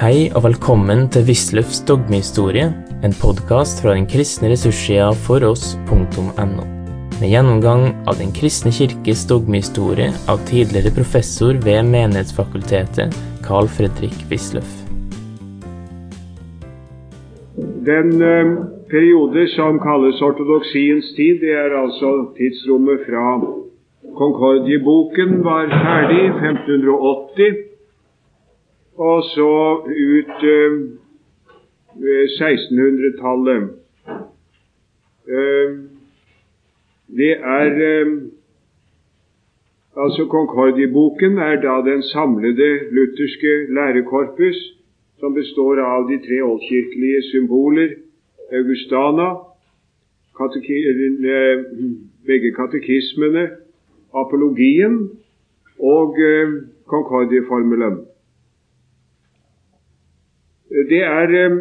Hei og velkommen til Wisløffs dogmehistorie, en podkast fra den kristne ressurssida foross.no. Med gjennomgang av Den kristne kirkes dogmehistorie av tidligere professor ved Menighetsfakultetet, Carl Fredrik Wisløff. Den eh, periode som kalles ortodoksiens tid, det er altså tidsrommet fra Concordieboken var ferdig, 1580, og så ut eh, 1600-tallet. Eh, det er eh, Altså Concordieboken er da den samlede lutherske lærekorpus, som består av de tre oldkirkelige symboler, Augustana, kateki, begge katekismene, apologien og eh, Concordieformelen. Det er eh,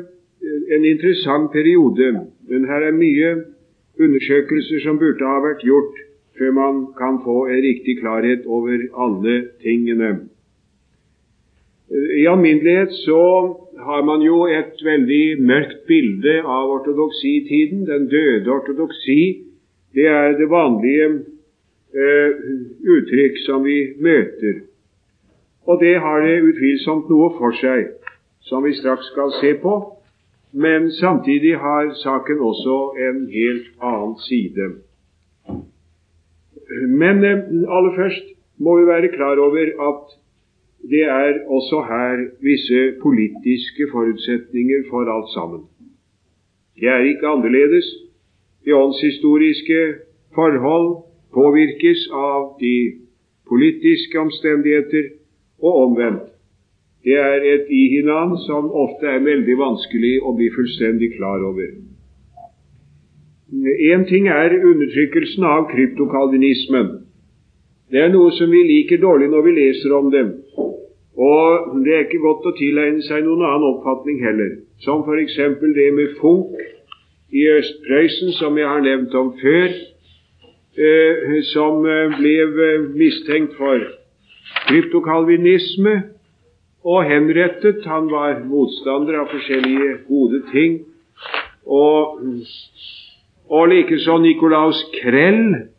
en interessant periode, men her er mye undersøkelser som burde ha vært gjort før man kan få en riktig klarhet over alle tingene. I alminnelighet så har man jo et veldig mørkt bilde av ortodoksitiden. Den døde ortodoksi, det er det vanlige eh, uttrykk som vi møter. Og det har det utvilsomt noe for seg, som vi straks skal se på. Men samtidig har saken også en helt annen side. Men eh, aller først må vi være klar over at det er også her visse politiske forutsetninger for alt sammen. Det er ikke annerledes. De åndshistoriske forhold påvirkes av de politiske omstendigheter og omvendt. Det er et ihinan som ofte er veldig vanskelig å bli fullstendig klar over. Én ting er undertrykkelsen av kryptokalvinismen. Det er noe som vi liker dårlig når vi leser om dem. Og det er ikke godt å tilegne seg noen annen oppfatning heller, som f.eks. det med Funk i Øst-Prøysen, som jeg har nevnt om før, eh, som eh, ble eh, mistenkt for kryptokalvinisme og henrettet. Han var motstander av forskjellige gode ting. Og, og likeså Nikolaus Krell.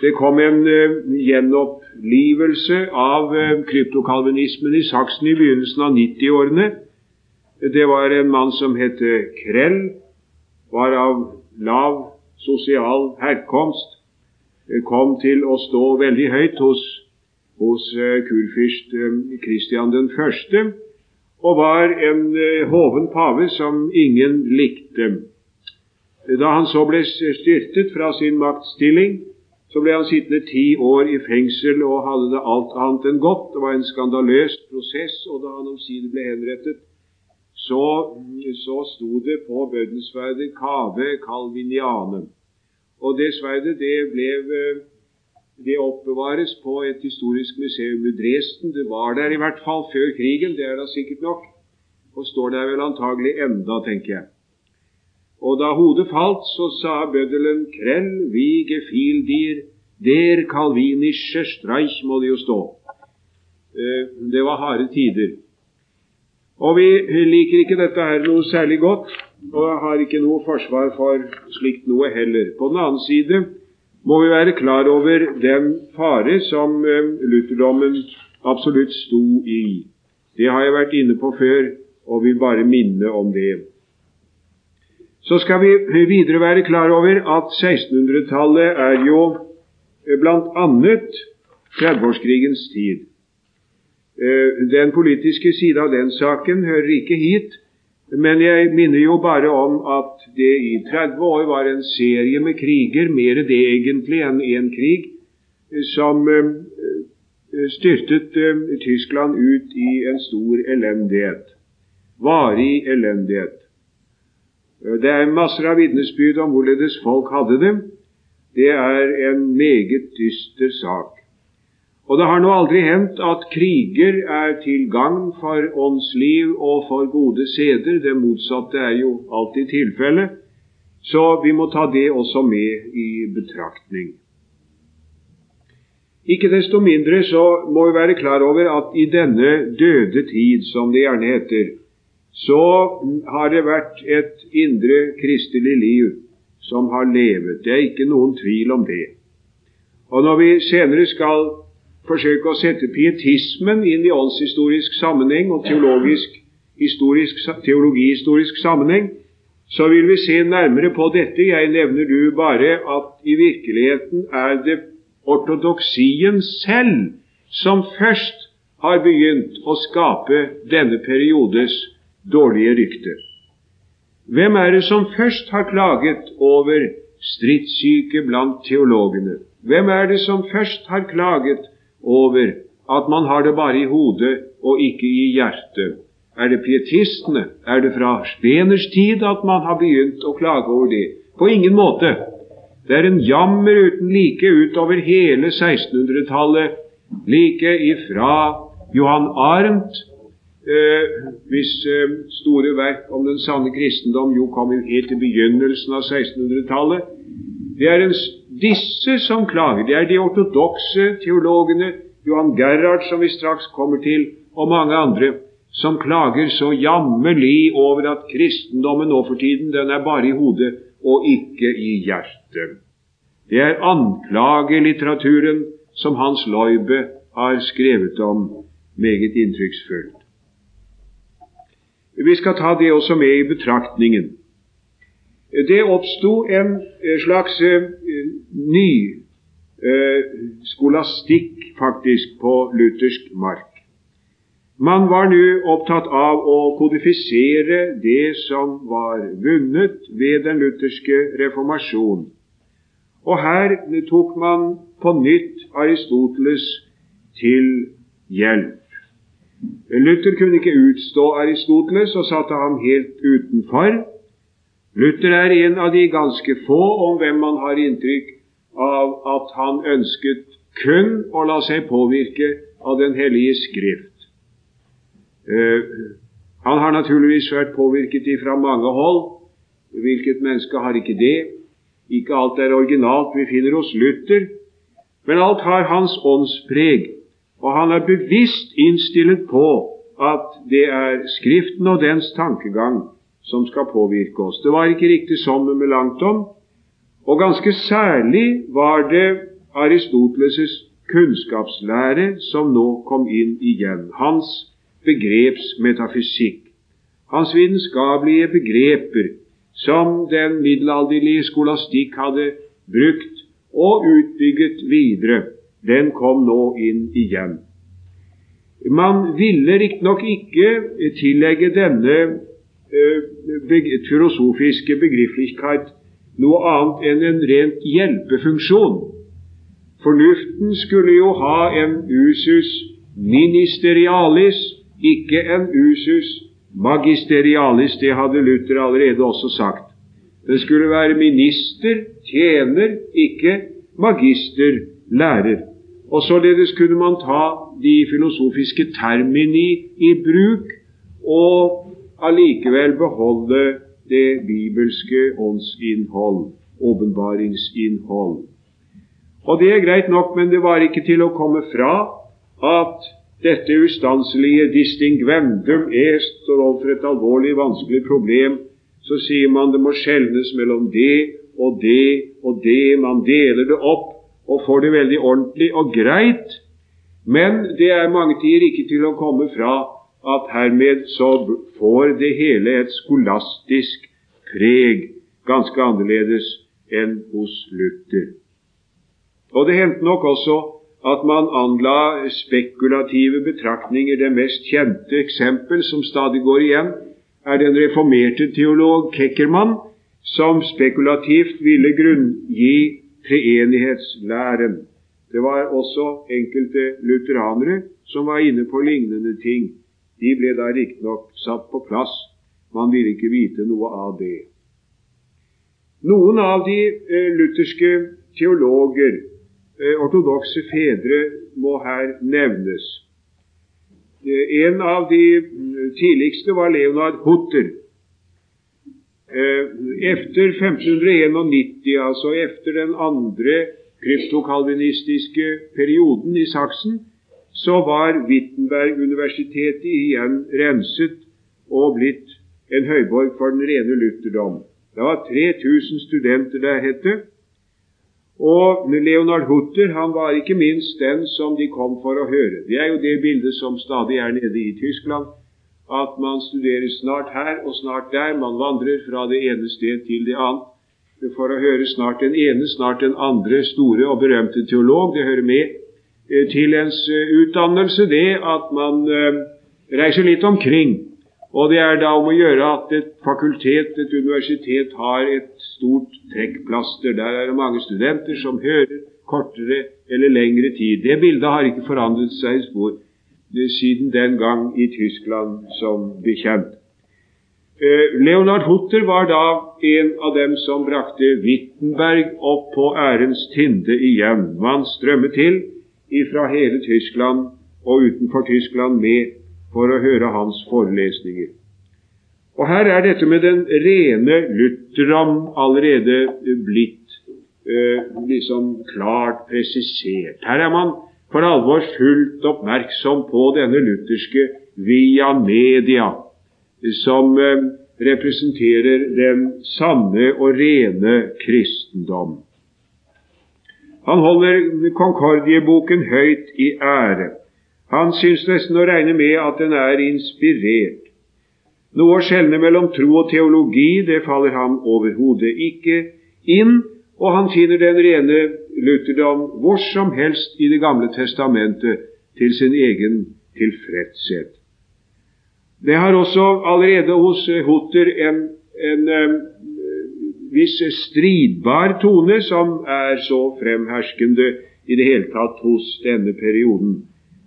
Det kom en uh, gjenopplivelse av uh, kryptokalvinismen i Saksen i begynnelsen av 90-årene. Det var en mann som het Krell, var av lav sosial herkomst, kom til å stå veldig høyt hos hos eh, kurfyrst Kristian eh, 1., og var en eh, hoven pave som ingen likte. Da han så ble styrtet fra sin maktstilling, så ble han sittende ti år i fengsel og hadde det alt annet enn godt. Det var en skandaløs prosess, og da han omsider ble henrettet, så, så sto det på bøddelsverdet 'Cave Calviniane'. Og det sverdet det ble det oppbevares på et historisk museum i Dresden. Det var der i hvert fall før krigen, det er da sikkert nok, og står der vel antagelig enda, tenker jeg. Og da hodet falt, så sa bøddelen Krell, vi gefiel dir, der kalvinische streich, må det jo stå. Eh, det var harde tider. Og vi liker ikke dette her noe særlig godt, og har ikke noe forsvar for slikt noe heller. På den annen side må vi være klar over den fare som eh, lutherdommen absolutt sto i. Det har jeg vært inne på før, og vil bare minne om det. Så skal vi videre være klar over at 1600-tallet er jo bl.a. 30-årskrigens tid. Eh, den politiske side av den saken hører ikke hit, men jeg minner jo bare om at det i 30 år var en serie med kriger, mer det egentlig enn én krig, som eh, styrtet eh, Tyskland ut i en stor elendighet. Varig elendighet. Det er masser av vitnesbyrd om hvorledes folk hadde det. Det er en meget dyster sak. Og det har nå aldri hendt at kriger er til gagn for åndsliv og for gode seder. Det motsatte er jo alltid tilfellet. Så vi må ta det også med i betraktning. Ikke desto mindre så må vi være klar over at i denne døde tid, som det gjerne heter, så har det vært et indre kristelig liv som har levet. Det er ikke noen tvil om det. Og når vi senere skal forsøke å sette pietismen inn i åndshistorisk sammenheng og teologihistorisk sammenheng, så vil vi se nærmere på dette. Jeg nevner du bare at i virkeligheten er det ortodoksien selv som først har begynt å skape denne periodes dårlige rykte. Hvem er det som først har klaget over stridssyke blant teologene? Hvem er det som først har klaget over at man har det bare i hodet og ikke i hjertet? Er det pietistene? Er det fra Speners tid at man har begynt å klage over det? På ingen måte. Det er en jammer uten like utover hele 1600-tallet, like ifra Johan Arendt, eh, hvis eh, store verk om den sanne kristendom jo kom helt i begynnelsen av 1600-tallet. Det er en disse som klager, det er de ortodokse teologene, Johan Gerhard, som vi straks kommer til, og mange andre, som klager så jammerlig over at kristendommen nå for tiden den er bare i hodet og ikke i hjertet. Det er anklagelitteraturen som Hans Loibe har skrevet om meget inntrykksfullt. Vi skal ta det også med i betraktningen. Det oppsto en eh, slags eh, ny eh, skolastikk faktisk på luthersk mark. Man var nå opptatt av å kodifisere det som var vunnet ved den lutherske reformasjon. Og her tok man på nytt Aristoteles til hjelp. Luther kunne ikke utstå Aristoteles og satte ham helt utenfor. Luther er en av de ganske få om hvem man har inntrykk av at han ønsket kun å la seg påvirke av Den hellige skrift. Uh, han har naturligvis vært påvirket fra mange hold. Hvilket menneske har ikke det? Ikke alt er originalt vi finner hos Luther, men alt har hans åndspreg, og han er bevisst innstilt på at det er Skriften og dens tankegang som skal påvirke oss. Det var ikke riktig sånn med Melanchthon. Og ganske særlig var det Aristoteles' kunnskapslære som nå kom inn igjen. Hans begrepsmetafysikk. Hans vitenskapelige begreper som den middelalderlige skolastikk hadde brukt og utbygget videre, den kom nå inn igjen. Man ville riktignok ikke tillegge denne filosofiske begrifflichkeit noe annet enn en rent hjelpefunksjon. Fornuften skulle jo ha en usus ministerialis, ikke en usus magisterialis. Det hadde Luther allerede også sagt. Det skulle være minister, tjener, ikke magister, lærer. Og således kunne man ta de filosofiske termini i bruk og allikevel beholde det bibelske åndsinnhold, åpenbaringsinnhold. Og det er greit nok, men det var ikke til å komme fra at dette ustanselige distingvendum est står overfor et alvorlig, vanskelig problem. Så sier man det må skjelnes mellom det og det og det. Man deler det opp og får det veldig ordentlig og greit. Men det er mange tider ikke til å komme fra at hermed så får det hele et skolastisk preg, ganske annerledes enn hos Luther. Og det hendte nok også at man anla spekulative betraktninger. Det mest kjente eksempel som stadig går igjen, er den reformerte teolog Kekkermann, som spekulativt ville grunngi treenighetslæren. Det var også enkelte lutheranere som var inne på lignende ting. De ble da riktignok satt på plass. Man ville ikke vite noe av det. Noen av de eh, lutherske teologer, eh, ortodokse fedre, må her nevnes. Eh, en av de mm, tidligste var Leonard Hutter. Efter 1591, altså efter den andre kryptokalvinistiske perioden i Saksen, så var Wittenberg-universitetet igjen renset, og blitt en høyborg for den rene lutherdom. Det var 3000 studenter der, het det. Og Leonard Hutter han var ikke minst den som de kom for å høre. Det er jo det bildet som stadig er nede i Tyskland. At man studerer snart her og snart der. Man vandrer fra det ene sted til det annet for å høre snart den ene, snart den andre store og berømte teolog. Det hører med til ens eh, utdannelse det at man eh, reiser litt omkring og det er da om å gjøre at et fakultet, et universitet, har et stort trekkplaster. Der er det mange studenter som hører kortere eller lengre tid. Det bildet har ikke forandret seg i spor siden den gang i Tyskland, som bekjent. Eh, Leonard Hutter var da en av dem som brakte Wittenberg opp på ærens tinde igjen. Man strømmet til fra hele Tyskland og utenfor Tyskland med for å høre hans forelesninger. Og Her er dette med den rene lutheram allerede blitt eh, liksom klart presisert. Her er man for alvor fullt oppmerksom på denne lutherske via media, som eh, representerer den sanne og rene kristendom. Han holder Konkordieboken høyt i ære. Han syns nesten å regne med at den er inspirert. Noe å skjelne mellom tro og teologi, det faller ham overhodet ikke inn, og han finner den rene lutherdom hvor som helst i Det gamle testamentet til sin egen tilfredshet. Det har også allerede hos Hutter en, en, en viss stridbar tone som er så fremherskende i det hele tatt hos denne perioden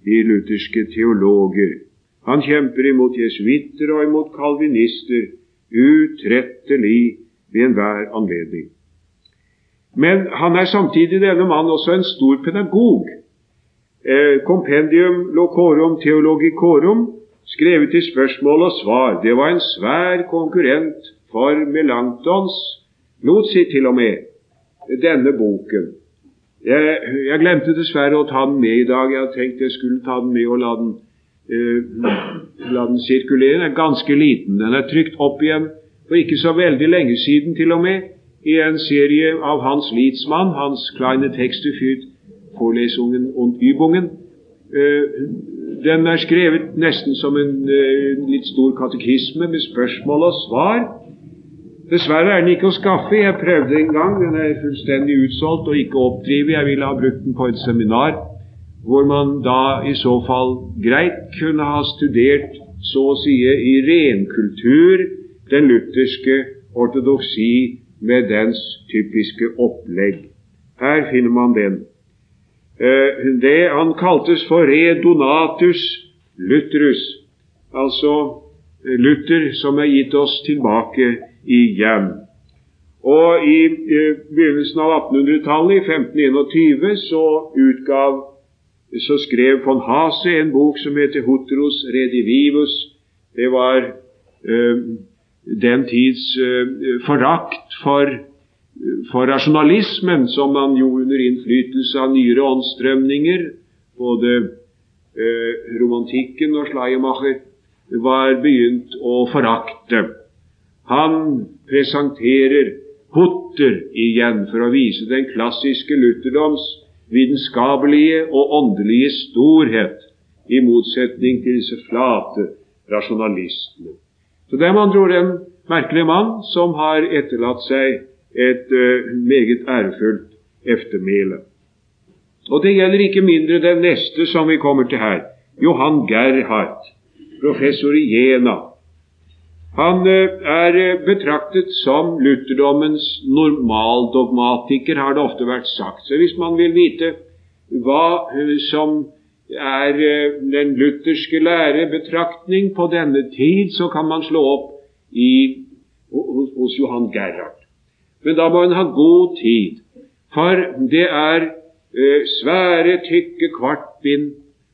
i lutherske teologer. Han kjemper imot jesuitter og imot kalvinister utrettelig ved enhver anledning. Men han er samtidig denne mannen også en stor pedagog. Eh, Compendium locorum theologicorum, skrevet i spørsmål og svar, det var en svær konkurrent for Melanktons, lot si til og med, denne boken. Jeg, jeg, glemte dessverre å ta den med i dag. Jeg hadde tenkt jeg skulle ta den med og la den, eh, la den sirkulere. Den er ganske liten. Den er trykt opp igjen for ikke så veldig lenge siden til og med i en serie av Hans Lietzmann, hans kleine Texte für Vorlesungen und Übungen. Eh, den er skrevet nesten som en eh, litt stor katekisme med spørsmål og svar. Dessverre er den ikke å skaffe. Jeg prøvde en gang. Den er fullstendig utsolgt og ikke oppdrivet. Jeg ville ha brukt den på et seminar hvor man da i så fall greit kunne ha studert, så å si, i renkultur den lutherske ortodoksi med dens typiske opplegg. Her finner man den. Eh, det han kaltes for redonatus lutherus, altså Luther som er gitt oss tilbake igjen. Og I begynnelsen av 1800-tallet, i 1521, så utgav så skrev von Hase en bok som heter Hotros redivivus'. Det var uh, den tids uh, forakt for, for, rasjonalismen, som man jo under innflytelse av nyere åndsstrømninger, både uh, romantikken og Schleiermacher, var begynt å forakte. Han presenterer Hutter igjen for å vise den klassiske lutherdoms vitenskapelige og åndelige storhet, i motsetning til disse flate rasjonalistene. Så Det er med andre ord en merkelig mann som har etterlatt seg et uh, meget ærefullt eftermæle. Og det gjelder ikke mindre den neste som vi kommer til her, Johan Gerhardt, professor i Jena, han eh, er eh, betraktet som lutherdommens normaldogmatiker, har det ofte vært sagt. Så hvis man vil vite hva eh, som er den lutherske lærebetraktning på denne tid, så kan man slå opp i, hos Johan Gerhard. Men da må en ha god tid, for det er svære, tykke kvartbind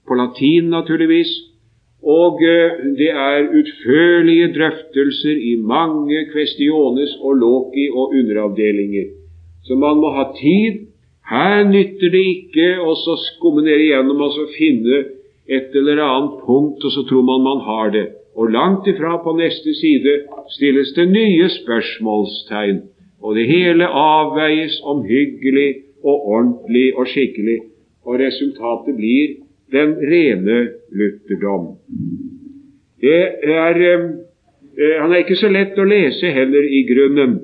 på latin, naturligvis, og eh, det er utførlige drøftelser i mange kvestiones og loki og underavdelinger. Så man må ha tid. Her nytter det ikke å skumme ned igjennom og så finne et eller annet punkt, og så tror man man har det. Og langt ifra på neste side stilles det nye spørsmålstegn, og det hele avveies omhyggelig og ordentlig og skikkelig, og resultatet blir den rene lutherdom. Det er, eh, eh, han er ikke så lett å lese heller i grunnen,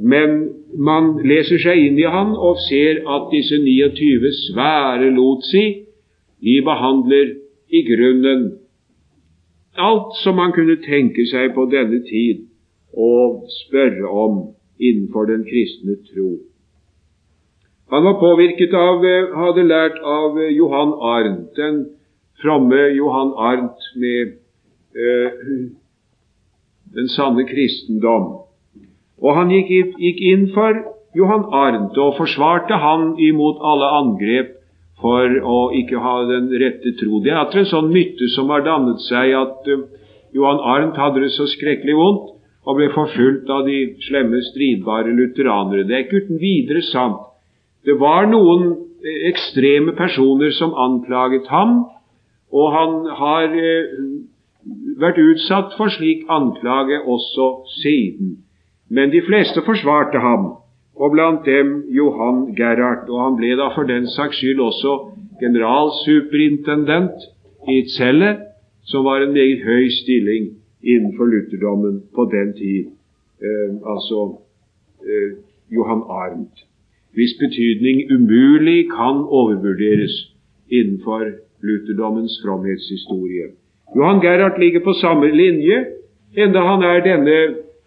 men man leser seg inn i han og ser at disse 29 svære lotsi, de behandler i grunnen alt som man kunne tenke seg på denne tid å spørre om innenfor den kristne tro. Han var påvirket av, eh, hadde lært av eh, Johan Arnt, den fromme Johan Arnt med eh, den sanne kristendom. Og han gikk, gikk inn for Johan Arnt og forsvarte han imot alle angrep for å ikke ha den rette tro. Det er atter en sånn mytte som har dannet seg at uh, Johan Arnt hadde det så skrekkelig vondt og ble forfulgt av de slemme, stridbare lutheranere. Det er ikke uten videre sant. Det var noen eh, ekstreme personer som anklaget ham, og han har uh, vært utsatt for slik anklage også siden. Men de fleste forsvarte ham og blant dem Johan Gerhard. Og han ble da for den saks skyld også generalsuperintendent i Celle, som var en meget høy stilling innenfor lutherdommen på den tid, eh, altså eh, Johan Arnt, hvis betydning umulig kan overvurderes innenfor lutherdommens fromhetshistorie. Johan Gerhard ligger på samme linje, enda han er denne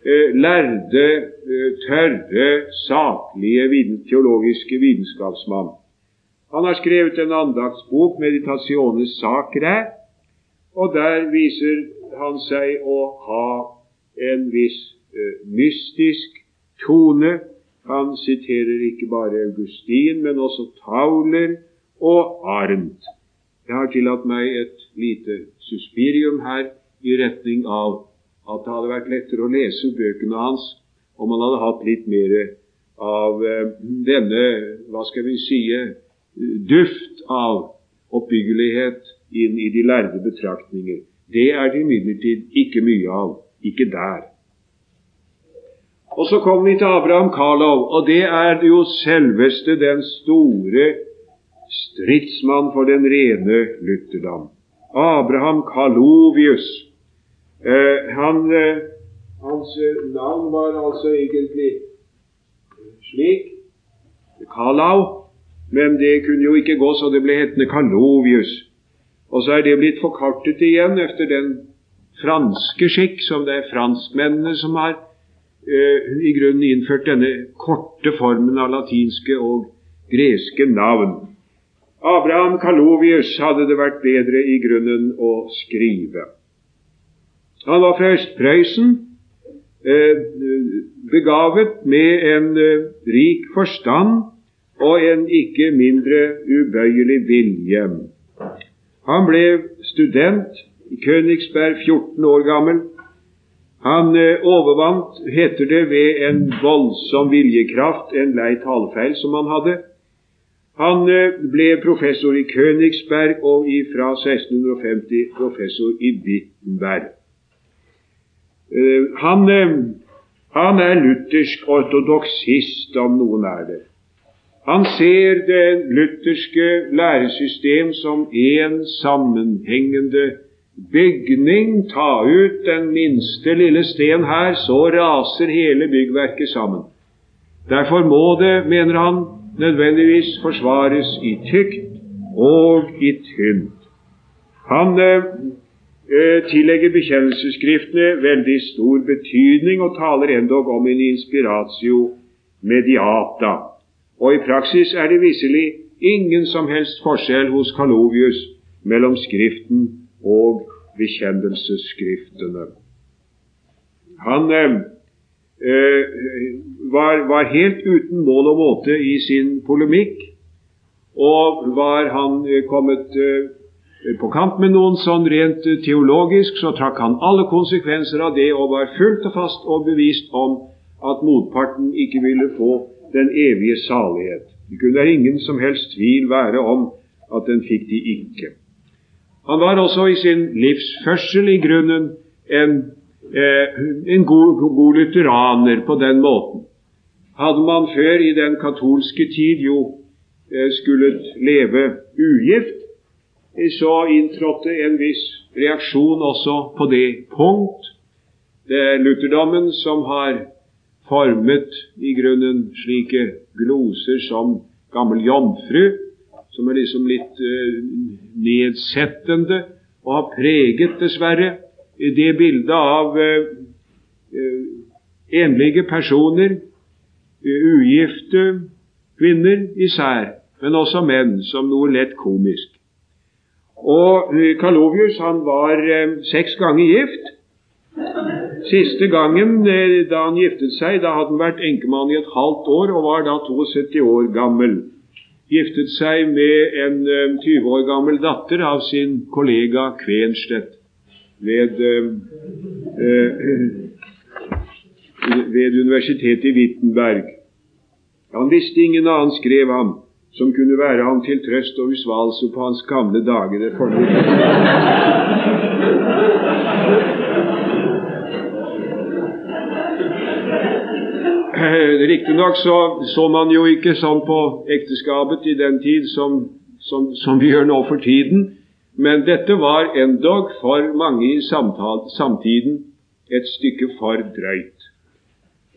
Eh, lærde, eh, tørre, saklige teologiske vitenskapsmann. Han har skrevet en andaktsbok, 'Meditasjones Sacrae', og der viser han seg å ha en viss eh, mystisk tone. Han siterer ikke bare Augustin, men også Tauler og Arendt. Jeg har tillatt meg et lite suspirium her i retning av at det hadde vært lettere å lese bøkene hans om han hadde hatt litt mer av eh, denne, hva skal vi si, duft av oppbyggelighet inn i de lærde betraktninger. Det er det imidlertid ikke mye av. Ikke der. Og så kommer vi til Abraham Karlov, og det er jo selveste den store stridsmann for den rene lutherdom. Abraham Karlovius Eh, han, eh, hans eh, navn var altså egentlig slik Kalau, men det kunne jo ikke gå, så det ble hetende Karlovius. Og så er det blitt forkartet igjen etter den franske skikk, som det er franskmennene som har i grunnen innført denne korte formen av latinske og greske navn. Abraham Kalovius hadde det vært bedre i grunnen å skrive. Han var fra Øst-Prøysen, eh, begavet med en eh, rik forstand og en ikke mindre ubøyelig vilje. Han ble student i Königsberg 14 år gammel. Han eh, overvant, heter det, ved en voldsom viljekraft en lei talefeil som han hadde. Han ble professor i Königsberg og fra 1650 professor i Wittenberg. Eh, han, eh, han er luthersk ortodoksist, om noen er det. Han ser det lutherske læresystem som en sammenhengende bygning. Ta ut den minste lille sten her, så raser hele byggverket sammen. Derfor må det, mener han, nødvendigvis forsvares i tykt og i tynt. Han eh, Eh, tillegger bekjennelsesskriftene veldig stor betydning og taler endog om en inspiratio mediata. Og i praksis er det visselig ingen som helst forskjell hos Kalovius mellom Skriften og bekjennelsesskriftene. Han eh, eh, var, var, helt uten mål og måte i sin polemikk, og var han eh, kommet eh, på kant med noen sånn rent teologisk, så trakk han alle konsekvenser av det og var fullt og fast og bevist om at motparten ikke ville få den evige salighet. Det kunne ingen som helst tvil være om at den fikk de ikke. Han var også i sin livsførsel i grunnen en, eh, en god, god lutheraner på den måten. Hadde man før i den katolske tid jo eh, skulle leve ugift, så inntrådte en viss reaksjon også på det punkt. Det er lutherdommen som har formet i grunnen slike gloser som gammel jomfru, som er liksom litt uh, nedsettende, og har preget, dessverre, det bildet av uh, uh, enlige personer, ugifte kvinner især, men også menn, som noe lett komisk. Og Kalovius han var seks ganger gift. Siste gangen da han giftet seg, da hadde han vært enkemann i et halvt år og var da 72 år gammel giftet seg med en 20 eh, år gammel datter av sin kollega Kvenstedt ved, eh, eh, ved universitetet i Wittenberg. Han visste ingen annen, skrev han, som kunne være ham til trøst og usvalse på hans gamle dager. Riktignok så så man jo ikke sånn på ekteskapet i den tid som, som, som vi gjør nå for tiden, men dette var endog for mange i samtale, samtiden et stykke for drøyt.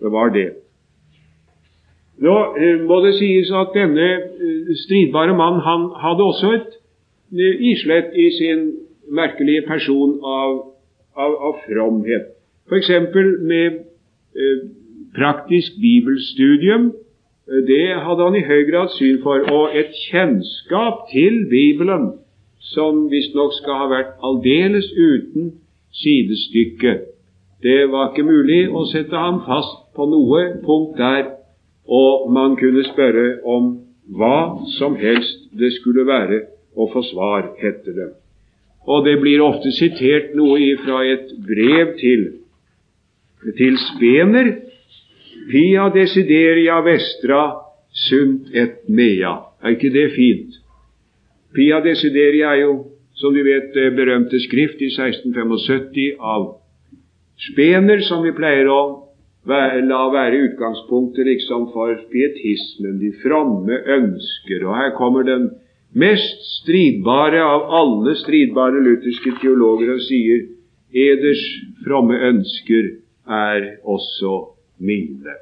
Det var det. Nå eh, må det sies at denne eh, stridbare mann han hadde også et eh, islett i sin merkelige person av, av, av fromhet. F.eks. med eh, praktisk bibelstudium, eh, det hadde han i høy grad syn for, og et kjennskap til Bibelen som visstnok skal ha vært aldeles uten sidestykke. Det var ikke mulig å sette ham fast på noe punkt der, og man kunne spørre om hva som helst det skulle være å få svar, heter det. Og det blir ofte sitert noe fra et brev til, til Spener, Pia desideria vestra sunt et mea. Er ikke det fint? Pia desideria er jo, som du vet, berømte skrift i 1675 av Spener, som vi pleier å la være utgangspunktet liksom for pietismen, de fromme ønsker. Og her kommer den mest stridbare av alle stridbare lutherske teologer og sier eders fromme ønsker er også mine.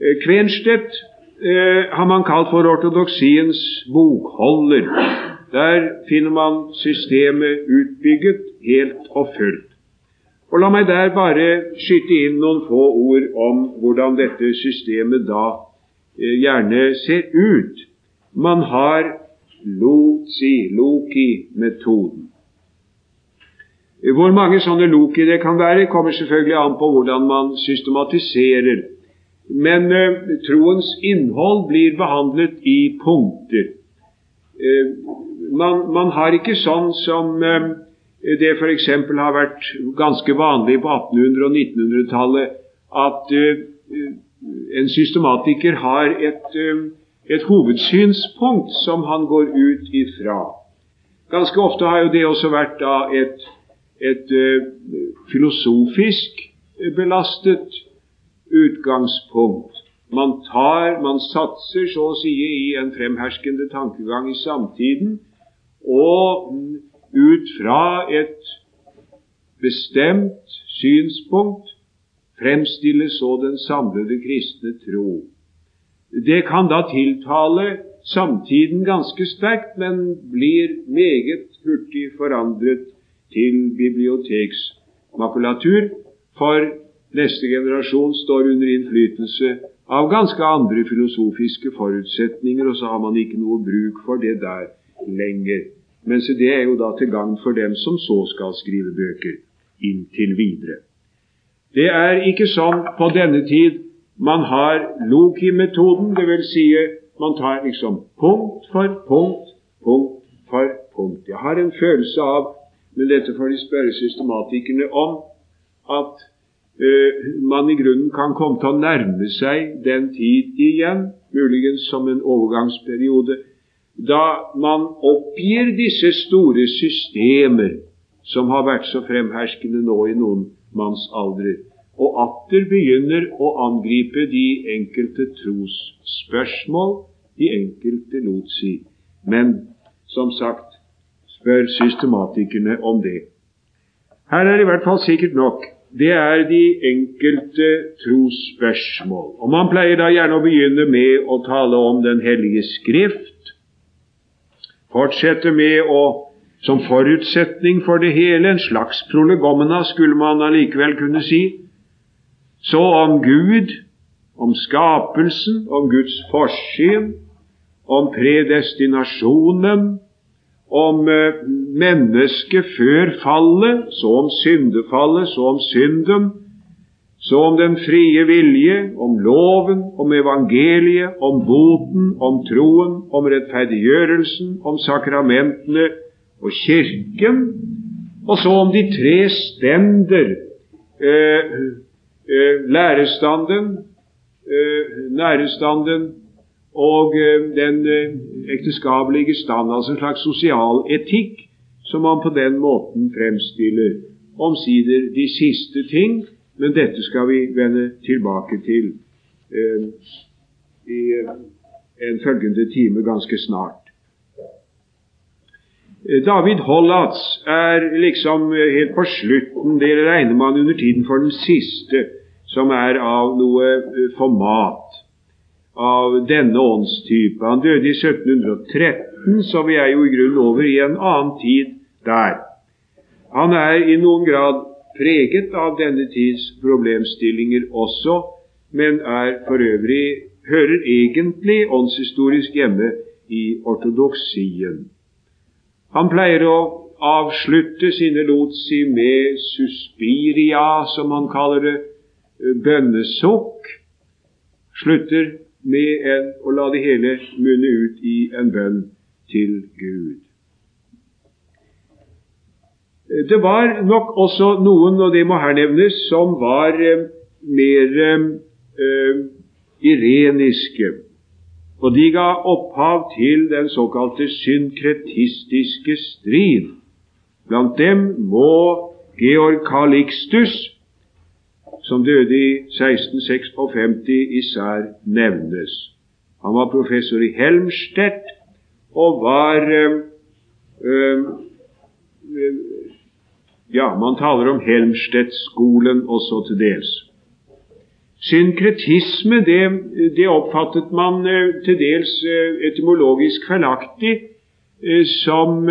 Eh, Kvenstedt eh, har man kalt for ortodoksiens bokholder. Der finner man systemet utbygget helt og fullt. Og La meg der bare skyte inn noen få ord om hvordan dette systemet da eh, gjerne ser ut. Man har Lozi, Loki-metoden. Hvor mange sånne loki det kan være, kommer selvfølgelig an på hvordan man systematiserer. Men eh, troens innhold blir behandlet i punkter. Eh, man, man, har ikke sånn som eh, det f.eks. har vært ganske vanlig på 1800- og 1900-tallet, at eh, en systematiker har et, eh, et hovedsynspunkt som han går ut ifra. Ganske ofte har jo det også vært da et et uh, filosofisk belastet utgangspunkt. Man tar, man satser så å si i en fremherskende tankegang i samtiden, og ut fra et bestemt synspunkt fremstiller så den samlede kristne tro. Det kan da tiltale samtiden ganske sterkt, men blir meget hurtig forandret til biblioteksmakulatur, for neste generasjon står under innflytelse av ganske andre filosofiske forutsetninger, og så har man ikke noe bruk for det der lenger. Mens det er jo da til gagn for dem som så skal skrive bøker inntil videre. Det er ikke sånn på denne tid man har Loki-metoden, dvs. Si man tar liksom punkt for punkt, punkt for punkt. Jeg har en følelse av men dette får de spørre systematikerne om, at uh, man i grunnen kan komme til å nærme seg den tid igjen, muligens som en overgangsperiode, da man oppgir disse store systemer som har vært så fremherskende nå i noen mannsaldrer, og atter begynner å angripe de enkelte trosspørsmål, de enkelte lot si. Men som sagt, spør systematikerne om det. Her er i hvert fall sikkert nok. Det er de enkelte trosspørsmål. Og Man pleier da gjerne å begynne med å tale om Den hellige skrift. Fortsette med å som forutsetning for det hele, en slags prolegomena, skulle man allikevel kunne si. Så om Gud, om skapelsen, om Guds forsyn, om predestinasjonen, om eh, mennesket før fallet, så om syndefallet, så om synden, så om den frie vilje, om loven, om evangeliet, om boten, om troen, om rettferdiggjørelsen, om sakramentene og Kirken, og så om de tre stender, eh, eh, lærestanden, eh, nærestanden og eh, den eh, ekteskapelige stand, altså en slags sosial etikk, som man på den måten fremstiller. Omsider de siste ting, men dette skal vi vende tilbake til eh, i en følgende time ganske snart. Eh, David Hollatz er liksom eh, helt på slutten. Det regner man under tiden for den siste, som er av noe eh, format av denne åndstype. Han døde i 1713, så vi er jo i grunnen over i en annen tid der. Han er i noen grad preget av denne tids problemstillinger også, men er for øvrig hører egentlig åndshistorisk hjemme i ortodoksien. Han pleier å avslutte sine lotsi med suspiria, som han kaller det, bønnesukk. Slutter med en, å la det hele munne ut i en bønn til Gud. Det var nok også noen, og det må her nevnes, som var eh, mer eh, ireniske og de ga opphav til den såkalte synkretistiske strid. Blant dem må Georg Calixtus, som døde i 1656, især nevnes. Han var professor i Helmstedt og var øh, øh, Ja, man taler om Helmstedt-skolen også til dels. Synkretisme det, det oppfattet man til dels etymologisk feilaktig som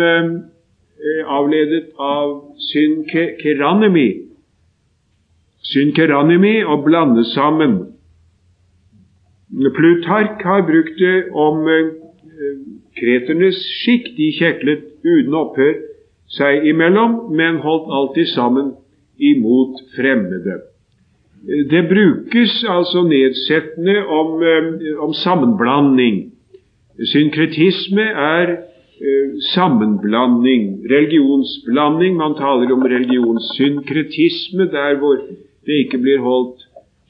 avledet av synkeranemi. Synkeranemi å blande sammen. Plutark har brukt det om kreternes skikk. De kjeklet uten opphør seg imellom, men holdt alltid sammen imot fremmede. Det brukes altså nedsettende om, eh, om sammenblanding. Synkretisme er eh, sammenblanding, religionsblanding. Man taler om religionssynkretisme der hvor det ikke blir holdt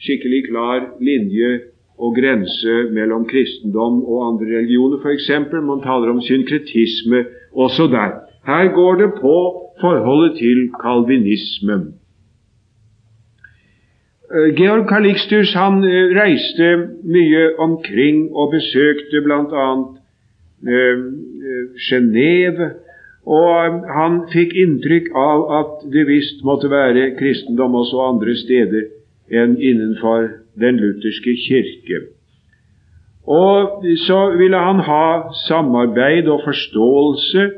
skikkelig klar linje og grense mellom kristendom og andre religioner, f.eks. Man taler om synkretisme også der. Her går det på forholdet til kalvinismen. Eh, Georg Calixtus han eh, reiste mye omkring og besøkte bl.a. Eh, Genéve. Og han fikk inntrykk av at det visst måtte være kristendom også andre steder enn innenfor den lutherske kirke. Og så ville han ha samarbeid og forståelse,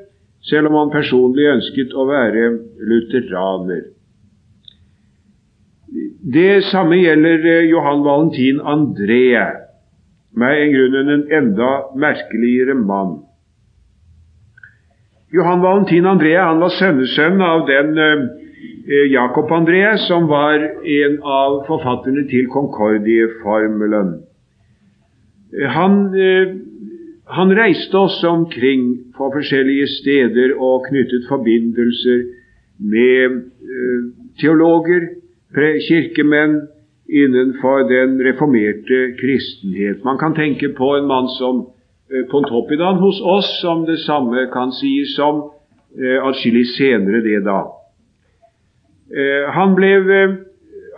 selv om han personlig ønsket å være lutheraner. Det samme gjelder eh, Johan Valentin André, med en grunn en enda merkeligere mann. Johan Valentin André han var sønnesønn av den eh, Jacob André som var en av forfatterne til Concordie-formelen. Eh, han, eh, han, reiste også omkring på forskjellige steder og knyttet forbindelser med eh, teologer, kirkemenn innenfor den reformerte kristenhet. Man kan tenke på en mann som eh, Pontoppidan hos oss, som det samme kan sies om eh, atskillig senere det da. Eh, han, ble, eh,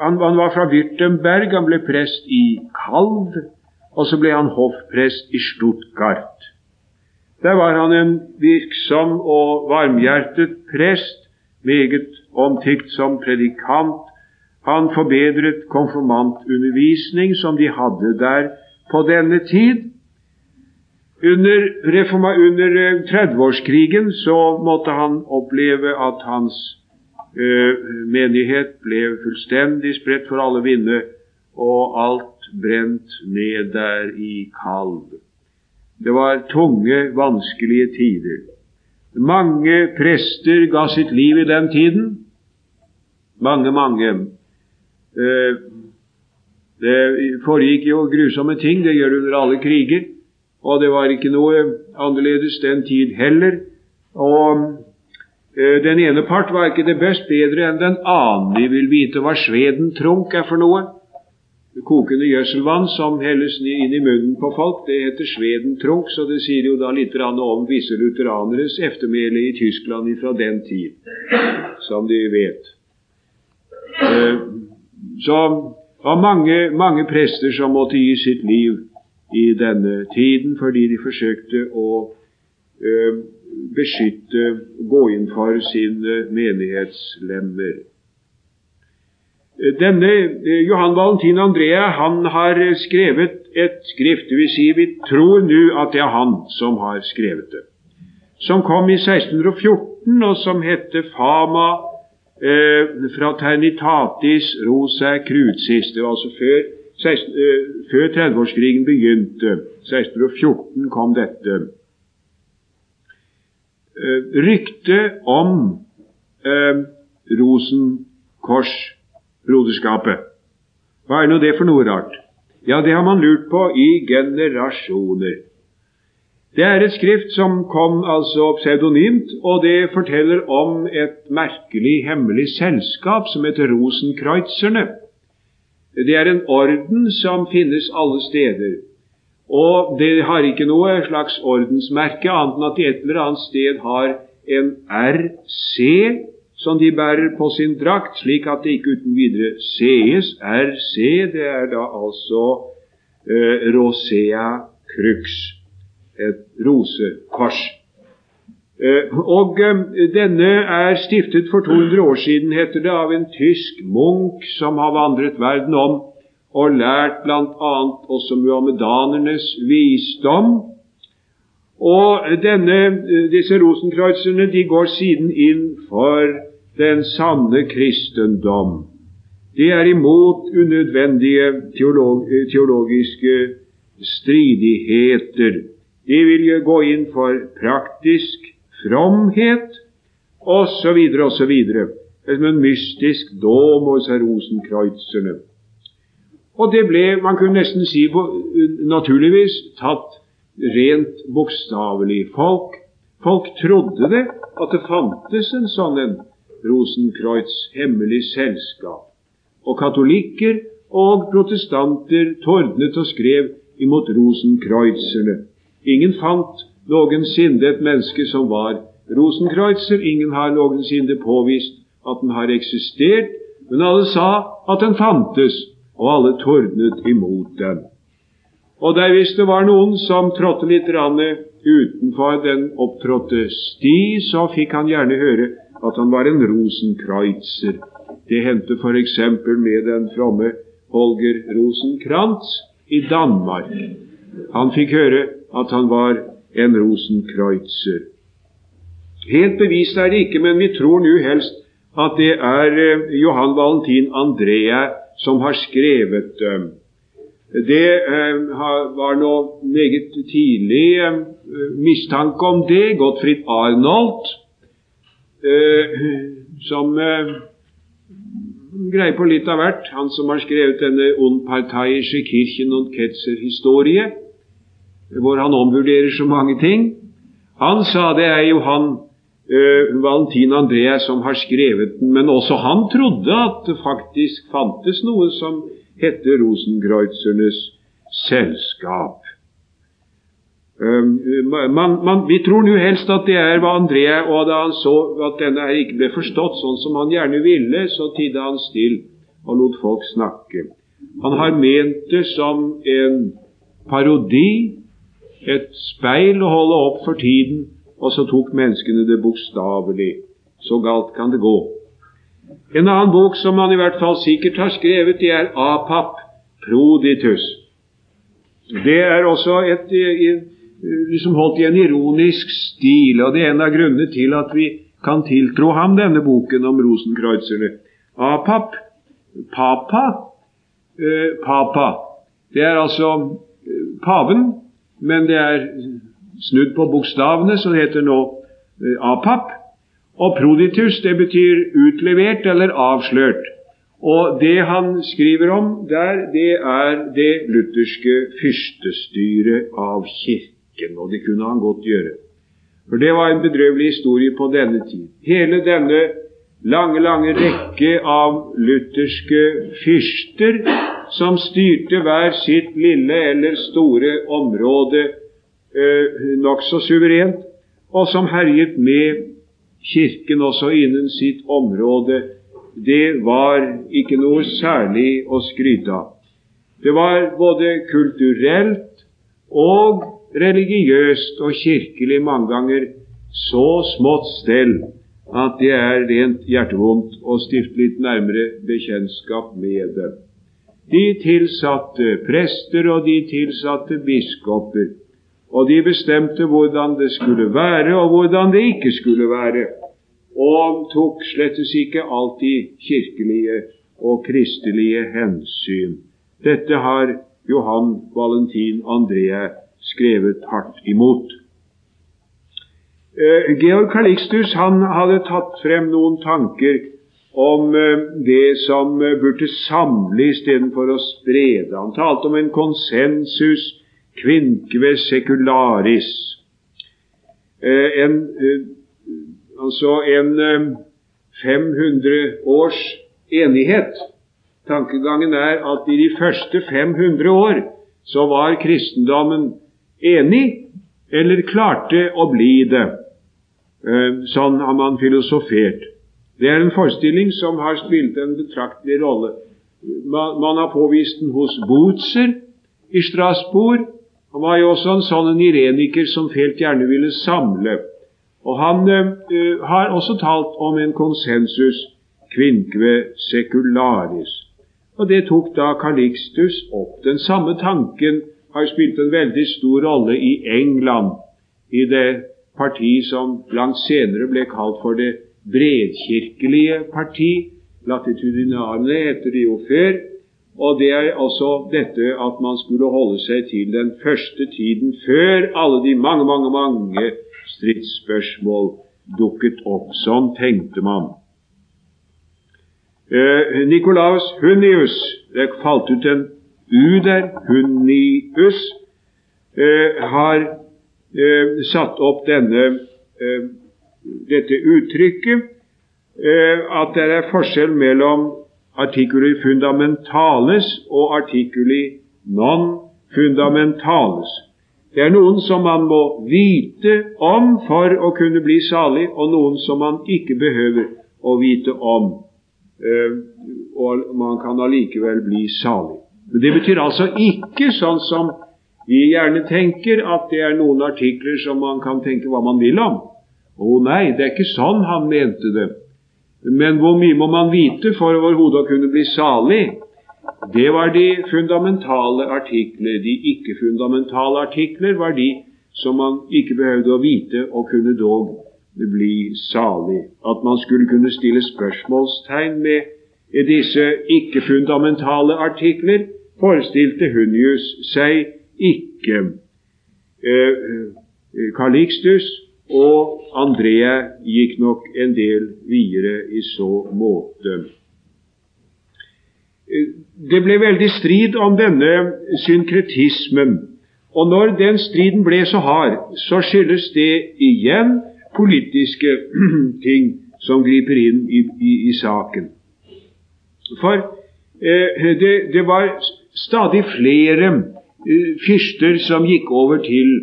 han, han, var fra Würtemberg, han ble prest i Kalv, og så ble han hoffprest i Stuttgart. Der var han en virksom og varmhjertet prest, meget omtykt som predikant. Han forbedret konfirmantundervisning som de hadde der på denne tid. Under, under 30-årskrigen eh, så måtte han oppleve at hans uh, menighet ble fullstendig spredt for alle vinde, og alt brent ned der i Kalv. Det var tunge, vanskelige tider. Mange prester ga sitt liv i den tiden. Mange, mange. Uh, det foregikk jo grusomme ting. Det gjør det under alle kriger. Og det var ikke noe annerledes den tid heller. Og eh, den ene part var ikke det best bedre enn den annen. Vi vil vite hva Sveden trunk er for noe. Kokende gjødselvann som helles inn i munnen på folk, det heter Sveden trunk, så det sier jo da litt om visse lutheraneres eftermæle i Tyskland fra den tid, som de vet. Eh, så var mange, mange prester som måtte gi sitt liv i denne tiden, fordi de forsøkte å øh, beskytte, gå inn for sine menighetslemmer. Denne øh, Johan Valentin Andrea han har skrevet et skrift, dvs. Si vi tror nå at det er han som har skrevet det, som kom i 1614, og som heter Fama eh, Fraternitatis Rosa Crucis. Det var altså før 16, eh, før 30-årskrigen begynte, 1614, kom dette. Eh, ryktet om eh, Rosenkorsbroderskapet. Hva er nå det for noe rart? Ja, det har man lurt på i generasjoner. Det er et skrift som kom altså pseudonymt, og det forteller om et merkelig, hemmelig selskap som heter Rosenkreuzerne. Det er en orden som finnes alle steder. Og det har ikke noe slags ordensmerke, annet enn at de et eller annet sted har en RC som de bærer på sin drakt, slik at det ikke uten videre sees. RC, det er da altså eh, Rosea Crux, et rosekors. Eh, og eh, denne er stiftet for 200 år siden, heter det, av en tysk munk som har vandret verden om og lært bl.a. også muhammedanernes visdom. Og denne, eh, disse rosenkreuzerne de går siden inn for den sanne kristendom. De er imot unødvendige teolog teologiske stridigheter. De vil gå inn for praktisk fromhet osv. osv. Som en mystisk dom hos rosenkreuzerne. Og det ble, man kunne nesten si naturligvis, tatt rent bokstavelig. Folk, folk trodde det, at det fantes en sånn en Rosenkreutz hemmelig selskap. Og katolikker og protestanter tordnet og skrev imot rosenkreuzerne. Ingen fant noensinne et menneske som var Rosenkreuzer. Ingen har noensinne påvist at den har eksistert, men alle sa at den fantes, og alle tordnet imot den. Og der hvis det var noen som trådte litt utenfor den opptrådte sti, så fikk han gjerne høre at han var en Rosenkreuzer. Det hendte f.eks. med den fromme Holger Rosenkrantz i Danmark. Han fikk høre at han var en Rosenkreuzer. Helt bevist er det ikke, men vi tror nå helst at det er eh, Johan Valentin Andrea som har skrevet dem. Det eh, var nå meget tidlig eh, mistanke om det. Gottfried Arnold, som greier på litt av hvert. Han som har skrevet denne Unparteiische Kirchen und Ketzer-historie hvor han omvurderer så mange ting. Han sa det er Johan uh, Valentin André som har skrevet den, men også han trodde at det faktisk fantes noe som hette Rosenkreuzernes selskap. man, man, vi tror nå helst at det er hva André og da han så at denne her ikke ble forstått sånn som han gjerne ville, så tidde han still og lot folk snakke. Han har ment det som en parodi, et speil å holde opp for tiden, og så tok menneskene det bokstavelig. Så galt kan det gå. En annen bok som han i hvert fall sikkert har skrevet, det er Apap Proditus. Det er også et, liksom holdt i en ironisk stil, og det er en av grunnene til at vi kan tiltro ham denne boken om rosenkreuzerne. Apap, papa, eh, papa. Det er altså eh, paven, men det er snudd på bokstavene, det heter nå eh, apap. Og proditus, det betyr utlevert eller avslørt. Og det han skriver om der, det er det lutherske fyrstestyret av Kirken. Og det kunne han godt gjøre. For det var en bedrøvelig historie på denne tid. Hele denne lange, lange rekke av lutherske fyrster som styrte hver sitt lille eller store område eh, nokså suverent, og som herjet med Kirken også innen sitt område, det var ikke noe særlig å skryte av. Det var både kulturelt og religiøst og kirkelig mange ganger så smått stell at det er rent hjertevondt å stifte litt nærmere bekjentskap med dem. De tilsatte prester og de tilsatte biskoper og de bestemte hvordan det skulle være, og hvordan det ikke skulle være, og tok slettes ikke alltid kirkelige og kristelige hensyn. Dette har Johan Valentin Andrea skrevet hardt imot. Eh, Georg Calixtus han hadde tatt frem noen tanker om eh, det som burde samle istedenfor å sprede. Han talte om en konsensus kvinkve secularis. Eh, en, eh, altså en 500 eh, års enighet. Tankegangen er at i de første 500 år så var kristendommen enig, eller klarte å bli det. Sånn har man filosofert. Det er en forestilling som har spilt en betraktelig rolle. Man, man har påvist den hos Bootser i Strasbourg, han var jo også en sånn ireniker som felt gjerne ville samle. Og Han uh, har også talt om en konsensus kvinkve secularis. Og Det tok da Calixtus opp. Den samme tanken har spilt en veldig stor rolle i England, i det parti som langt senere ble kalt for det bredkirkelige parti. Latitudinarene heter det jo før. Og det er altså dette at man skulle holde seg til den første tiden før alle de mange, mange, mange stridsspørsmål dukket opp. Sånn tenkte man. Eh, Nikolaus Hunnius Det falt ut en U der. Hunnius eh, har eh, satt opp denne, eh, dette uttrykket eh, at det er forskjell mellom artikuli fundamentales og artikuli non fundamentales. Det er noen som man må vite om for å kunne bli salig, og noen som man ikke behøver å vite om. Eh, og man kan allikevel bli salig. Men Det betyr altså ikke sånn som vi gjerne tenker, at det er noen artikler som man kan tenke hva man vil om. Å nei, det er ikke sånn han mente det. Men hvor mye må man vite for overhodet å kunne bli salig? Det var de fundamentale artikler. De ikke-fundamentale artikler var de som man ikke behøvde å vite og kunne dog bli salig. At man skulle kunne stille spørsmålstegn med disse ikke-fundamentale artikler, forestilte Hunnius seg ikke. Eh, Calixtus eh, og Andrea gikk nok en del videre i så måte. Det ble veldig strid om denne synkretismen. Og når den striden ble så hard, så skyldes det igjen politiske ting som griper inn i, i, i saken. For eh, det, det, var stadig flere eh, fyrster som gikk over til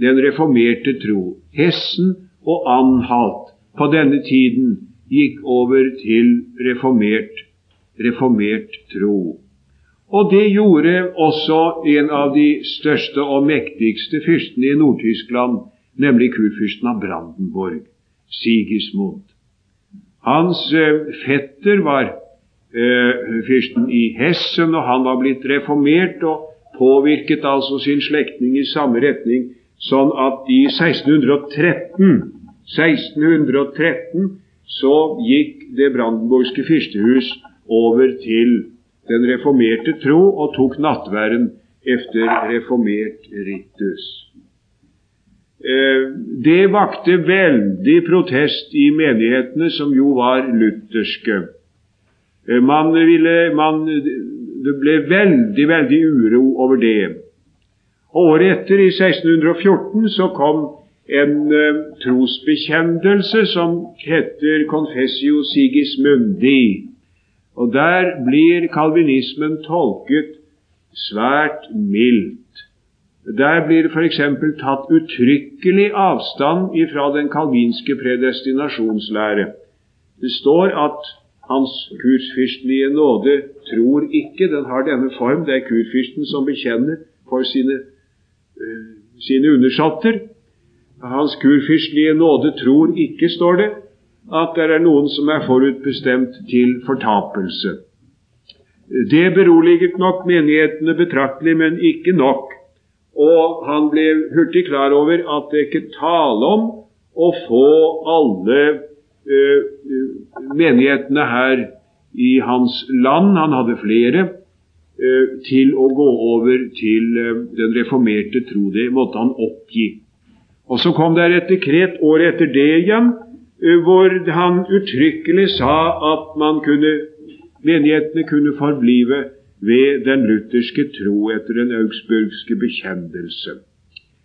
den reformerte tro. Hessen og Anhalt på denne tiden gikk over til reformert, reformert tro. Og det gjorde også en av de største og mektigste fyrstene i Nord-Tyskland, nemlig kurfyrsten av Brandenborg, Sigismund. Hans eh, fetter var eh, fyrsten i Hessen, og han var blitt reformert og påvirket altså sin slektning i samme retning, sånn at i 1613 1613 så gikk det brandenborgske fyrstehus over til den reformerte tro og tok nattværen efter reformert ritus. Eh, det vakte veldig protest i menighetene, som jo var lutherske. Eh, man ville, man, det ble veldig, veldig uro over det. Året etter, i 1614, så kom en eh, trosbekjennelse som heter Confessio Sigismundi. Og Der blir kalvinismen tolket svært mildt. Der blir det f.eks. tatt uttrykkelig avstand ifra den kalvinske predestinasjonslære. Det står at Hans kursfyrstelige nåde tror ikke. Den har denne form. Det er kurfyrsten som bekjenner for sine, sine undersåtter. Hans kurfyrstlige nåde tror ikke, står det, at det er noen som er forutbestemt til fortapelse. Det beroliget nok menighetene betraktelig, men ikke nok. Og han ble hurtig klar over at det ikke tale om å få alle uh, menighetene her i hans land, han hadde flere, til å gå over til uh, den reformerte tro. Det måtte han oppgi. Og så kom det et dekret året etter det igjen, eh, hvor han uttrykkelig sa at kunne, menighetene kunne forblive ved den lutherske tro etter den augsburgske bekjennelse.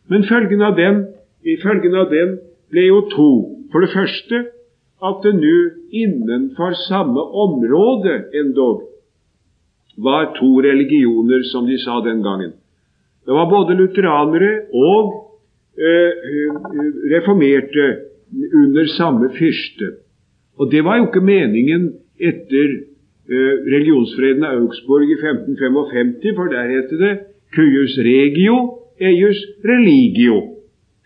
Men følgen av den, følgen av den ble jo to. For det første at det nå innenfor samme område endog var to religioner, som de sa den gangen. Det var både lutheranere og Eh, reformerte under samme fyrste. Og det var jo ikke meningen etter eh, religionsfreden av Augsburg i 1555, for der heter det cuius regio, eius religio.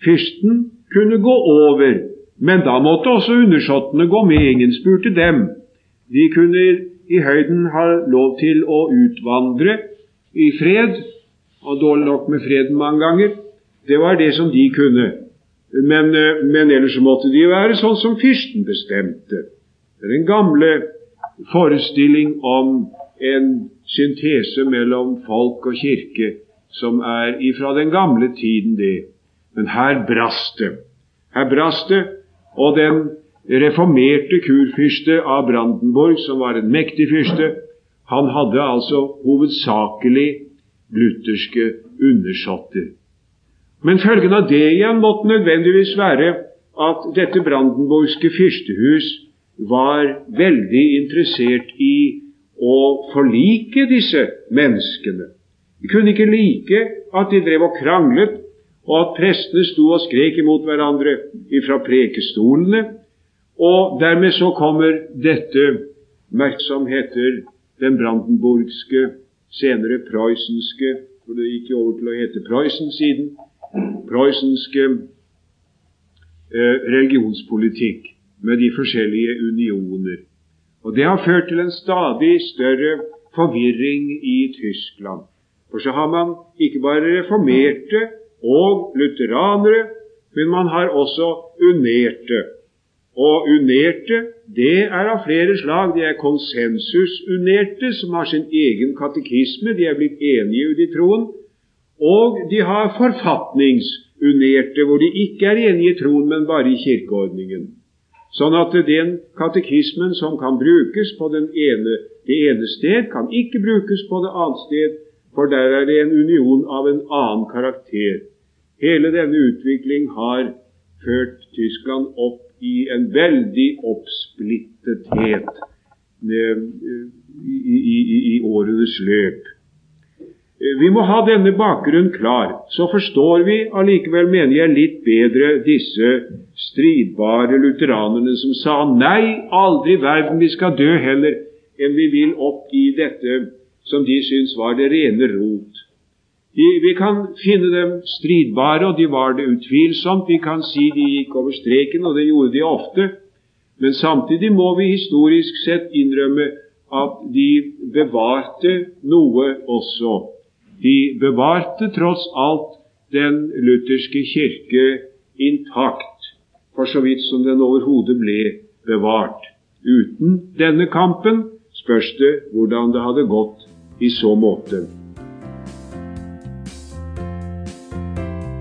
Fyrsten kunne gå over, men da måtte også undersåttene gå med. Ingen spurte dem. De kunne i høyden har lov til å utvandre i fred, og dårlig nok med freden mange ganger, det var det som de kunne. Men, eh, men ellers måtte de være sånn som fyrsten bestemte. Det er den gamle forestilling om en syntese mellom folk og kirke som er ifra den gamle tiden, det. Men her brast det. Her brast det, og den reformerte kurfyrste av Brandenborg, som var en mektig fyrste, han hadde altså hovedsakelig lutherske undersåtter. Men følgen av det igjen måtte nødvendigvis være at dette brandenborgske fyrstehus var veldig interessert i å forlike disse menneskene. De kunne ikke like at de drev og kranglet, og at prestene sto og skrek imot hverandre ifra prekestolene. Og dermed så kommer dette merksomheter, heter den brandenburgske, senere prøysenske for det gikk jo over til å hete Prøysen siden, prøysenske eh, religionspolitikk med de forskjellige unioner. Og Det har ført til en stadig større forvirring i Tyskland. For så har man ikke bare reformerte og lutheranere, men man har også unerte. Og unerte, det er av flere slag. De er konsensusunerte, som har sin egen katekisme. De er blitt enige ute i troen. Og de har forfatningsunerte, hvor de ikke er enige i troen, men bare i kirkeordningen. Sånn at den katekismen som kan brukes på ene, det ene sted, kan ikke brukes på det annet sted, for der er det en union av en annen karakter. Hele denne utvikling har ført Tyskland opp i en veldig oppsplittethet eh, i, i, i, årenes løp. Vi må ha denne bakgrunnen klar, så forstår vi allikevel, mener jeg, litt bedre disse stridbare lutheranerne som sa nei, aldri i verden, vi skal dø heller enn vi vil opp i dette som de syns var det rene rot. De, vi kan finne dem stridbare, og de var det utvilsomt. Vi kan si de gikk over streken, og det gjorde de ofte. Men samtidig må vi historisk sett innrømme at de bevarte noe også. De bevarte tross alt den lutherske kirke intakt, for så vidt som den overhodet ble bevart. Uten denne kampen spørs det hvordan det hadde gått i så måte.